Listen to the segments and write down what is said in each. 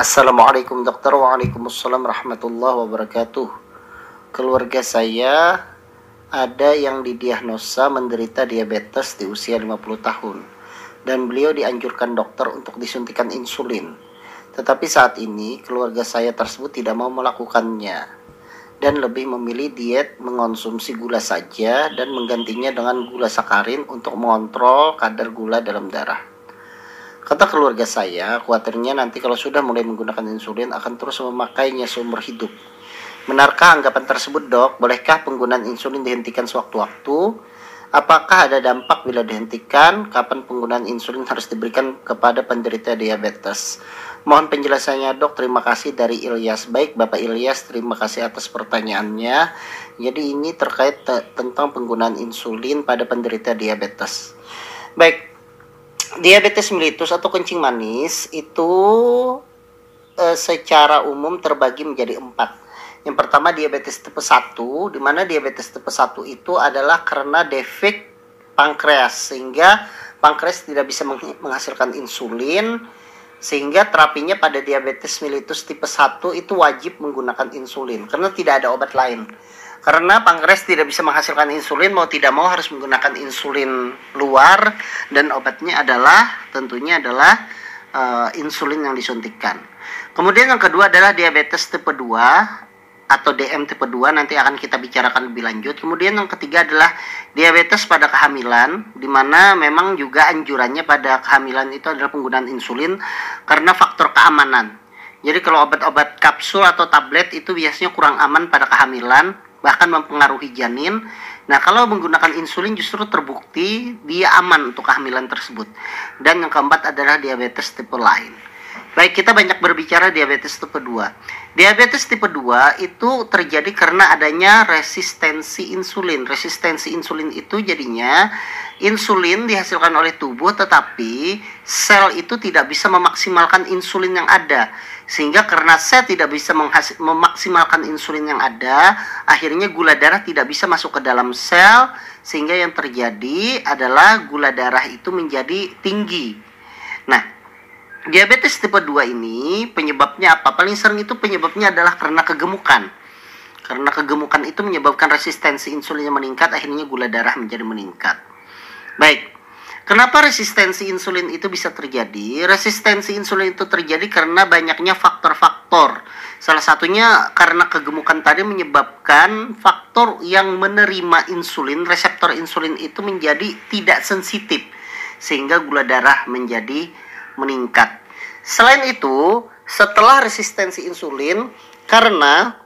Assalamualaikum dokter Waalaikumsalam warahmatullahi wabarakatuh Keluarga saya ada yang didiagnosa menderita diabetes di usia 50 tahun dan beliau dianjurkan dokter untuk disuntikan insulin. Tetapi saat ini keluarga saya tersebut tidak mau melakukannya dan lebih memilih diet mengonsumsi gula saja dan menggantinya dengan gula sakarin untuk mengontrol kadar gula dalam darah. Kata keluarga saya, khawatirnya nanti kalau sudah mulai menggunakan insulin akan terus memakainya seumur hidup Benarkah anggapan tersebut dok? Bolehkah penggunaan insulin dihentikan sewaktu-waktu? Apakah ada dampak bila dihentikan? Kapan penggunaan insulin harus diberikan kepada penderita diabetes? Mohon penjelasannya dok, terima kasih dari Ilyas. Baik Bapak Ilyas, terima kasih atas pertanyaannya. Jadi ini terkait te tentang penggunaan insulin pada penderita diabetes. Baik, diabetes mellitus atau kencing manis itu e, secara umum terbagi menjadi empat yang pertama diabetes tipe 1, di mana diabetes tipe 1 itu adalah karena defek pankreas sehingga pankreas tidak bisa menghasilkan insulin sehingga terapinya pada diabetes mellitus tipe 1 itu wajib menggunakan insulin karena tidak ada obat lain. Karena pankreas tidak bisa menghasilkan insulin mau tidak mau harus menggunakan insulin luar dan obatnya adalah tentunya adalah uh, insulin yang disuntikan. Kemudian yang kedua adalah diabetes tipe 2 atau DM tipe 2 nanti akan kita bicarakan lebih lanjut. Kemudian yang ketiga adalah diabetes pada kehamilan di mana memang juga anjurannya pada kehamilan itu adalah penggunaan insulin karena faktor keamanan. Jadi kalau obat-obat kapsul atau tablet itu biasanya kurang aman pada kehamilan bahkan mempengaruhi janin. Nah, kalau menggunakan insulin justru terbukti dia aman untuk kehamilan tersebut. Dan yang keempat adalah diabetes tipe lain. Baik, kita banyak berbicara diabetes tipe 2. Diabetes tipe 2 itu terjadi karena adanya resistensi insulin. Resistensi insulin itu jadinya insulin dihasilkan oleh tubuh tetapi sel itu tidak bisa memaksimalkan insulin yang ada. Sehingga karena sel tidak bisa memaksimalkan insulin yang ada, akhirnya gula darah tidak bisa masuk ke dalam sel sehingga yang terjadi adalah gula darah itu menjadi tinggi. Nah, Diabetes tipe 2 ini penyebabnya apa? Paling sering itu penyebabnya adalah karena kegemukan. Karena kegemukan itu menyebabkan resistensi insulinnya meningkat, akhirnya gula darah menjadi meningkat. Baik, kenapa resistensi insulin itu bisa terjadi? Resistensi insulin itu terjadi karena banyaknya faktor-faktor. Salah satunya karena kegemukan tadi menyebabkan faktor yang menerima insulin, reseptor insulin itu menjadi tidak sensitif. Sehingga gula darah menjadi meningkat. Selain itu, setelah resistensi insulin, karena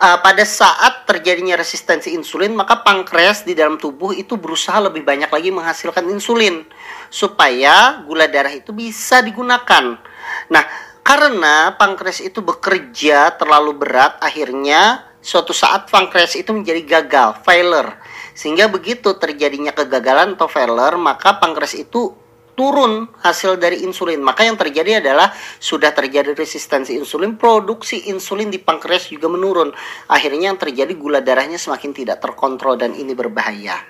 uh, pada saat terjadinya resistensi insulin, maka pankreas di dalam tubuh itu berusaha lebih banyak lagi menghasilkan insulin supaya gula darah itu bisa digunakan. Nah, karena pankreas itu bekerja terlalu berat, akhirnya suatu saat pankreas itu menjadi gagal, failure. Sehingga begitu terjadinya kegagalan atau failure, maka pankreas itu turun hasil dari insulin. Maka yang terjadi adalah sudah terjadi resistensi insulin, produksi insulin di pankreas juga menurun. Akhirnya yang terjadi gula darahnya semakin tidak terkontrol dan ini berbahaya.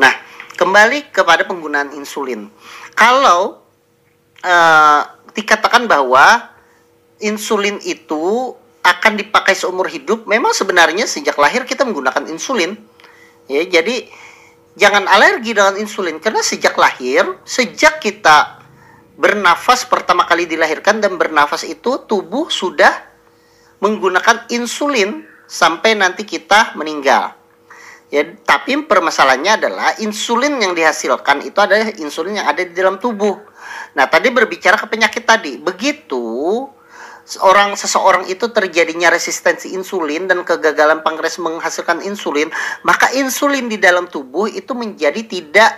Nah, kembali kepada penggunaan insulin. Kalau uh, dikatakan bahwa insulin itu akan dipakai seumur hidup, memang sebenarnya sejak lahir kita menggunakan insulin. Ya, jadi jangan alergi dengan insulin karena sejak lahir, sejak kita bernafas pertama kali dilahirkan dan bernafas itu tubuh sudah menggunakan insulin sampai nanti kita meninggal. Ya, tapi permasalahannya adalah insulin yang dihasilkan itu adalah insulin yang ada di dalam tubuh. Nah, tadi berbicara ke penyakit tadi. Begitu orang seseorang itu terjadinya resistensi insulin dan kegagalan pankreas menghasilkan insulin, maka insulin di dalam tubuh itu menjadi tidak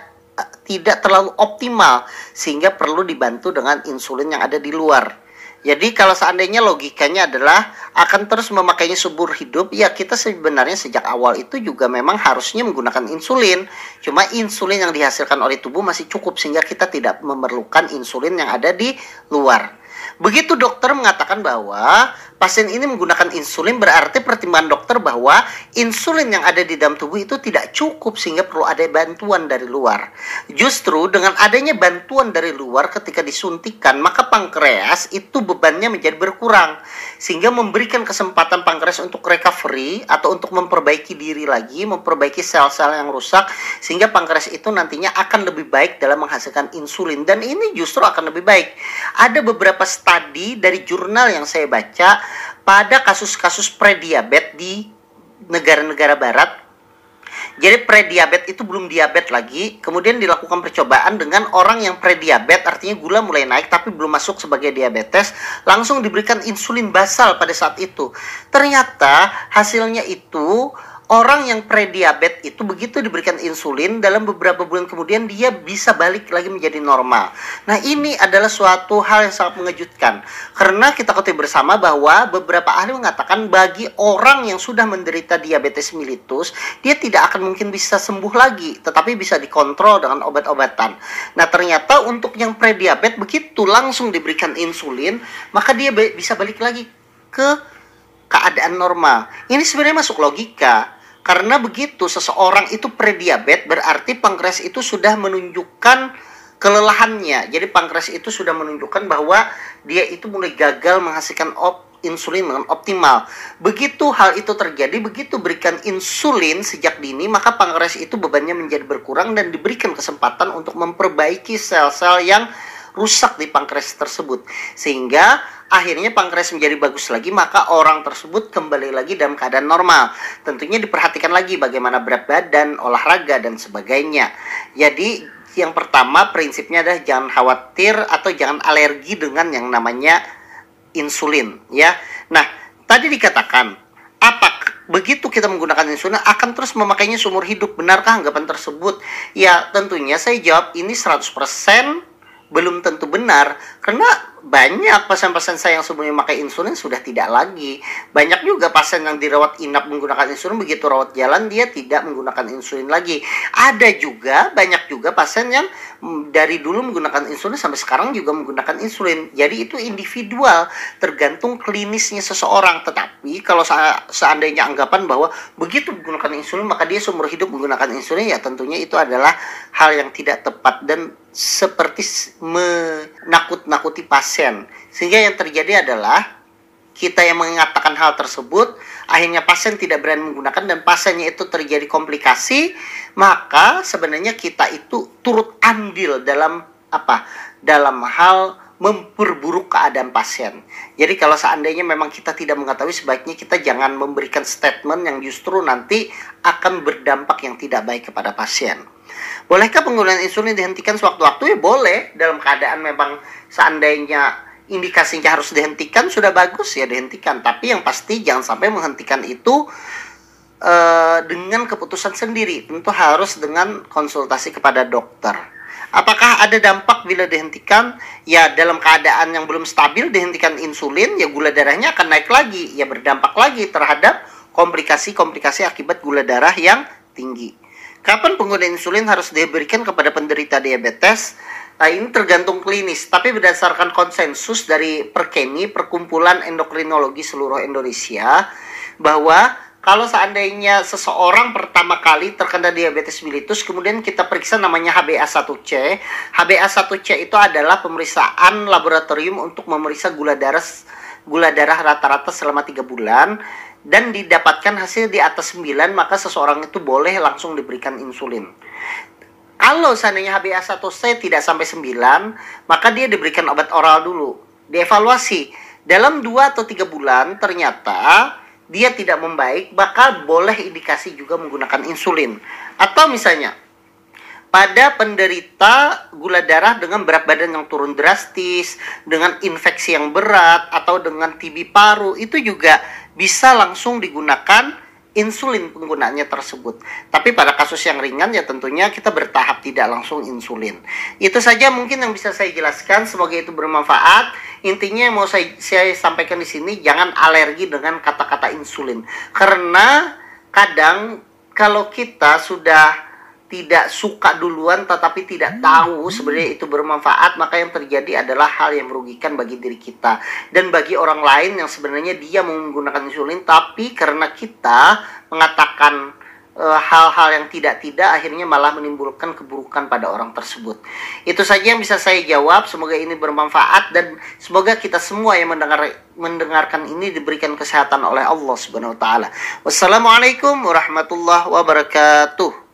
tidak terlalu optimal sehingga perlu dibantu dengan insulin yang ada di luar. Jadi kalau seandainya logikanya adalah akan terus memakainya subur hidup, ya kita sebenarnya sejak awal itu juga memang harusnya menggunakan insulin. Cuma insulin yang dihasilkan oleh tubuh masih cukup sehingga kita tidak memerlukan insulin yang ada di luar. Begitu dokter mengatakan bahwa pasien ini menggunakan insulin berarti pertimbangan dokter bahwa insulin yang ada di dalam tubuh itu tidak cukup sehingga perlu ada bantuan dari luar. Justru dengan adanya bantuan dari luar ketika disuntikan maka pankreas itu bebannya menjadi berkurang sehingga memberikan kesempatan pankreas untuk recovery atau untuk memperbaiki diri lagi, memperbaiki sel-sel yang rusak sehingga pankreas itu nantinya akan lebih baik dalam menghasilkan insulin dan ini justru akan lebih baik. Ada beberapa studi dari jurnal yang saya baca pada kasus-kasus prediabetes di negara-negara barat. Jadi prediabetes itu belum diabetes lagi, kemudian dilakukan percobaan dengan orang yang prediabetes, artinya gula mulai naik tapi belum masuk sebagai diabetes, langsung diberikan insulin basal pada saat itu. Ternyata hasilnya itu orang yang prediabetes itu begitu diberikan insulin dalam beberapa bulan kemudian dia bisa balik lagi menjadi normal. Nah, ini adalah suatu hal yang sangat mengejutkan karena kita ketahui bersama bahwa beberapa ahli mengatakan bagi orang yang sudah menderita diabetes mellitus, dia tidak akan mungkin bisa sembuh lagi, tetapi bisa dikontrol dengan obat-obatan. Nah, ternyata untuk yang prediabetes begitu langsung diberikan insulin, maka dia bisa balik lagi ke keadaan normal. Ini sebenarnya masuk logika karena begitu seseorang itu prediabetes berarti pankreas itu sudah menunjukkan kelelahannya. Jadi pankreas itu sudah menunjukkan bahwa dia itu mulai gagal menghasilkan op insulin dengan optimal. Begitu hal itu terjadi, begitu berikan insulin sejak dini, maka pankreas itu bebannya menjadi berkurang dan diberikan kesempatan untuk memperbaiki sel-sel yang rusak di pankreas tersebut. Sehingga akhirnya pankreas menjadi bagus lagi, maka orang tersebut kembali lagi dalam keadaan normal. Tentunya diperhatikan lagi bagaimana berat badan, olahraga, dan sebagainya. Jadi, yang pertama prinsipnya adalah jangan khawatir atau jangan alergi dengan yang namanya insulin, ya. Nah, tadi dikatakan, apa begitu kita menggunakan insulin akan terus memakainya seumur hidup. Benarkah anggapan tersebut? Ya, tentunya saya jawab ini 100% belum tentu benar karena banyak pasien-pasien saya yang sebelumnya memakai insulin sudah tidak lagi. Banyak juga pasien yang dirawat inap menggunakan insulin begitu rawat jalan dia tidak menggunakan insulin lagi. Ada juga banyak juga pasien yang mm, dari dulu menggunakan insulin sampai sekarang juga menggunakan insulin. Jadi itu individual tergantung klinisnya seseorang. Tetapi kalau seandainya anggapan bahwa begitu menggunakan insulin maka dia seumur hidup menggunakan insulin ya tentunya itu adalah hal yang tidak tepat dan seperti menakut-nakuti pasien. Sehingga yang terjadi adalah kita yang mengatakan hal tersebut, akhirnya pasien tidak berani menggunakan dan pasiennya itu terjadi komplikasi, maka sebenarnya kita itu turut andil dalam apa? Dalam hal memperburuk keadaan pasien. Jadi kalau seandainya memang kita tidak mengetahui sebaiknya kita jangan memberikan statement yang justru nanti akan berdampak yang tidak baik kepada pasien. Bolehkah penggunaan insulin dihentikan sewaktu-waktu? Ya boleh, dalam keadaan memang seandainya indikasinya harus dihentikan, sudah bagus ya dihentikan. Tapi yang pasti jangan sampai menghentikan itu uh, dengan keputusan sendiri. Tentu harus dengan konsultasi kepada dokter. Apakah ada dampak bila dihentikan? Ya dalam keadaan yang belum stabil dihentikan insulin, ya gula darahnya akan naik lagi, ya berdampak lagi terhadap komplikasi-komplikasi akibat gula darah yang tinggi. Kapan penggunaan insulin harus diberikan kepada penderita diabetes? Nah, ini tergantung klinis, tapi berdasarkan konsensus dari Perkeni, Perkumpulan Endokrinologi Seluruh Indonesia, bahwa kalau seandainya seseorang pertama kali terkena diabetes mellitus, kemudian kita periksa namanya HbA1c. HbA1c itu adalah pemeriksaan laboratorium untuk memeriksa gula darah gula darah rata-rata selama tiga bulan dan didapatkan hasil di atas 9 maka seseorang itu boleh langsung diberikan insulin. Kalau seandainya HbA1c tidak sampai 9, maka dia diberikan obat oral dulu. Dievaluasi. Dalam 2 atau 3 bulan ternyata dia tidak membaik, maka boleh indikasi juga menggunakan insulin. Atau misalnya pada penderita gula darah dengan berat badan yang turun drastis, dengan infeksi yang berat, atau dengan TB paru, itu juga bisa langsung digunakan insulin penggunaannya tersebut. Tapi pada kasus yang ringan ya tentunya kita bertahap tidak langsung insulin. Itu saja mungkin yang bisa saya jelaskan. Semoga itu bermanfaat. Intinya yang mau saya, saya sampaikan di sini jangan alergi dengan kata-kata insulin. Karena kadang kalau kita sudah tidak suka duluan tetapi tidak tahu sebenarnya itu bermanfaat maka yang terjadi adalah hal yang merugikan bagi diri kita dan bagi orang lain yang sebenarnya dia menggunakan insulin tapi karena kita mengatakan Eh, hal-hal yang tidak-tidak akhirnya malah menimbulkan keburukan pada orang tersebut. Itu saja yang bisa saya jawab. Semoga ini bermanfaat dan semoga kita semua yang mendengar mendengarkan ini diberikan kesehatan oleh Allah Subhanahu wa taala. Wassalamualaikum warahmatullahi wabarakatuh.